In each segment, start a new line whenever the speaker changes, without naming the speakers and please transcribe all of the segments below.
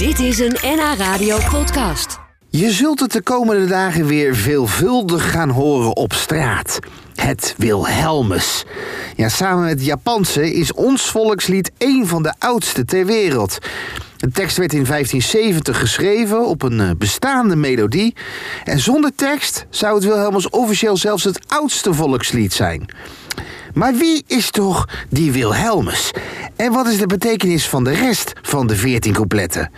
Dit is een NH Radio podcast.
Je zult het de komende dagen weer veelvuldig gaan horen op straat. Het Wilhelmus. Ja, samen met Japanse is ons volkslied een van de oudste ter wereld. De tekst werd in 1570 geschreven op een eh, bestaande melodie. En zonder tekst zou het Wilhelmus officieel zelfs het oudste volkslied zijn. Maar wie is toch die Wilhelmus? En wat is de betekenis van de rest van de 14 coupletten?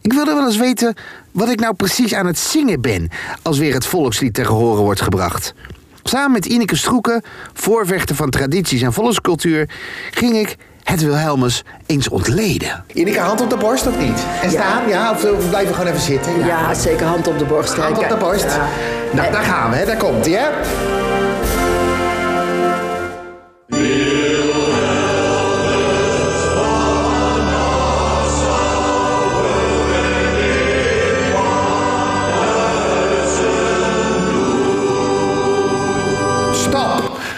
Ik wilde wel eens weten wat ik nou precies aan het zingen ben als weer het volkslied ter horen wordt gebracht. Samen met Ineke Stroeken, voorvechter van tradities en volkscultuur, ging ik het Wilhelmus eens ontleden. Ineke, hand op de borst of niet? En staan, ja? Of we blijven gewoon even zitten?
Ja, zeker hand op de borst.
Hand op de borst.
ja.
Nou, daar gaan we, hè? daar komt hij,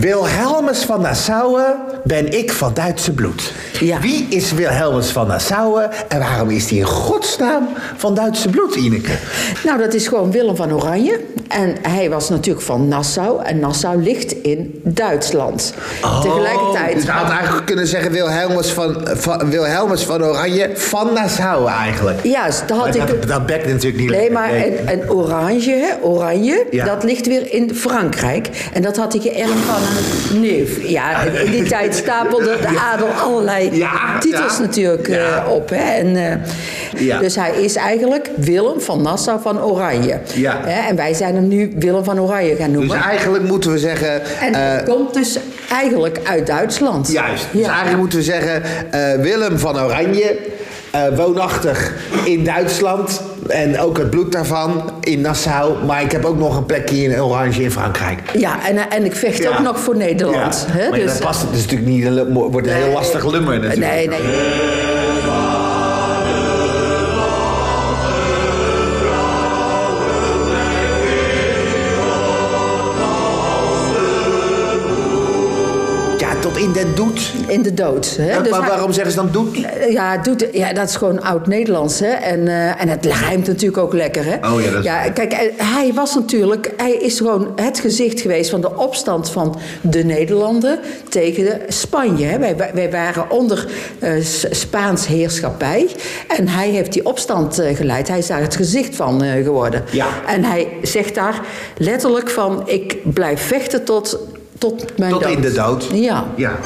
Wilhelmus van Nassau ben ik van Duitse bloed.
Ja.
Wie is Wilhelmus van Nassau en waarom is hij in godsnaam van Duitse bloed, Ineke?
Nou, dat is gewoon Willem van Oranje. En hij was natuurlijk van Nassau. En Nassau ligt in Duitsland. Tegelijkertijd...
Dus je had eigenlijk kunnen zeggen Wilhelmus van, van, Wilhelmus van Oranje van Nassau eigenlijk.
Juist, dat had ik...
dat, bekt natuurlijk niet
Nee, maar een, een oranje, oranje,
Ja.
dat ligt weer in Frankrijk. En dat had ik geërfd van neef. Ja, in die tijd stapelde de adel allerlei
Ja,
titels
ja.
natuurlijk eh, op. Hè. En, eh. Dus hij is eigenlijk Willem van Nassau van Oranje.
Ja.
Hè, en wij zijn hem nu Willem van Oranje gaan
Dus
noemen.
eigenlijk moeten we zeggen...
en hij komt dus eigenlijk uit Duitsland.
Juist. Dus eigenlijk moeten we zeggen Willem van Oranje, eh, woonachtig in Duitsland. En ook het bloed daarvan in Nassau. Maar ik heb ook nog een plekje in Oranje in Frankrijk.
Ja, en, en ik vecht ook
Ja.
nog voor Nederland.
Ja.
Hè?
Maar ja,
dus,
dat past het dus natuurlijk niet. Wordt een heel lastig lummer natuurlijk.
Nee, nee.
Tot in den doet.
In de dood. Hè?
Ja,
Dus
maar waarom zeggen ze dan doet?
Ja, doet, ja, dat is gewoon oud-Nederlands. Hè? En, eh, en het rijmt natuurlijk ook lekker. Hè?
Oh ja, dat is-
Kijk, eh, hij was natuurlijk... Hij is gewoon het gezicht geweest van de opstand van de Nederlanden... tegen de Spanje. Hè? Wij, wij waren onder eh, Spaans heerschappij. En hij heeft die opstand geleid. Hij is daar het gezicht van geworden.
Ja.
En hij zegt daar letterlijk van... ik blijf vechten tot, tot mijn
Tot
dood.
in de dood.
Ja.
Ja.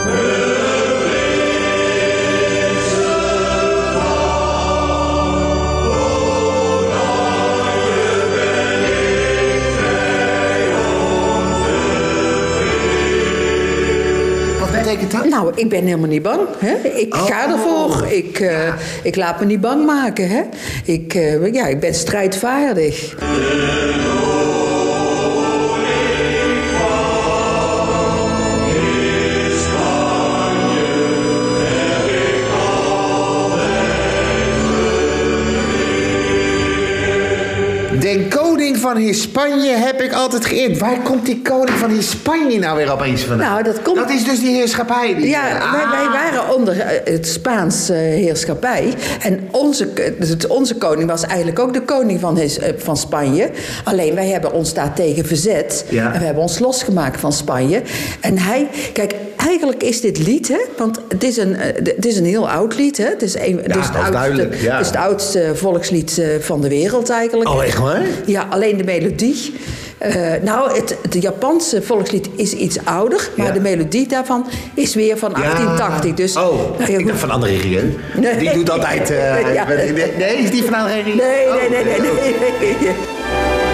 Wat betekent dat?
Nou, ik ben helemaal niet bang. Hè? Ik
Oh.
ga ervoor. Ik, eh, ik laat me niet bang maken. Hè? Ik, eh, ja, ik ben strijdvaardig.
Den koning van Hispanje heb ik altijd geëerd. Waar komt die koning van Hispanje nou weer opeens vandaan?
Nou, dat komt-
Dat is dus die heerschappij. Die,
Ja,
Ah.
wij, wij waren onder eh, het Spaans eh, heerschappij. En onze, dus het- onze koning was eigenlijk ook de koning van, his- eh, van Spanje. Alleen wij hebben ons daartegen verzet.
Ja.
En we hebben ons losgemaakt van Spanje. En hij, kijk, eigenlijk is dit lied, hè, want het is een, eh, het is een heel oud lied. Hè? Het is, een, het oudste,
ja.
het is het oudste volkslied eh, van de wereld eigenlijk.
Oh, echt waar?
Ja, alleen de melodie. Eh, nou, het, het Japanse volkslied is iets ouder, maar
Ja.
de melodie daarvan is weer van 1880. Dus,
oh,
nou
ik dacht van andere regio.
Nee.
Die doet altijd...
Ja.
Nee, is die van andere regio?
Nee,
Oh.
nee, nee, nee, nee, nee.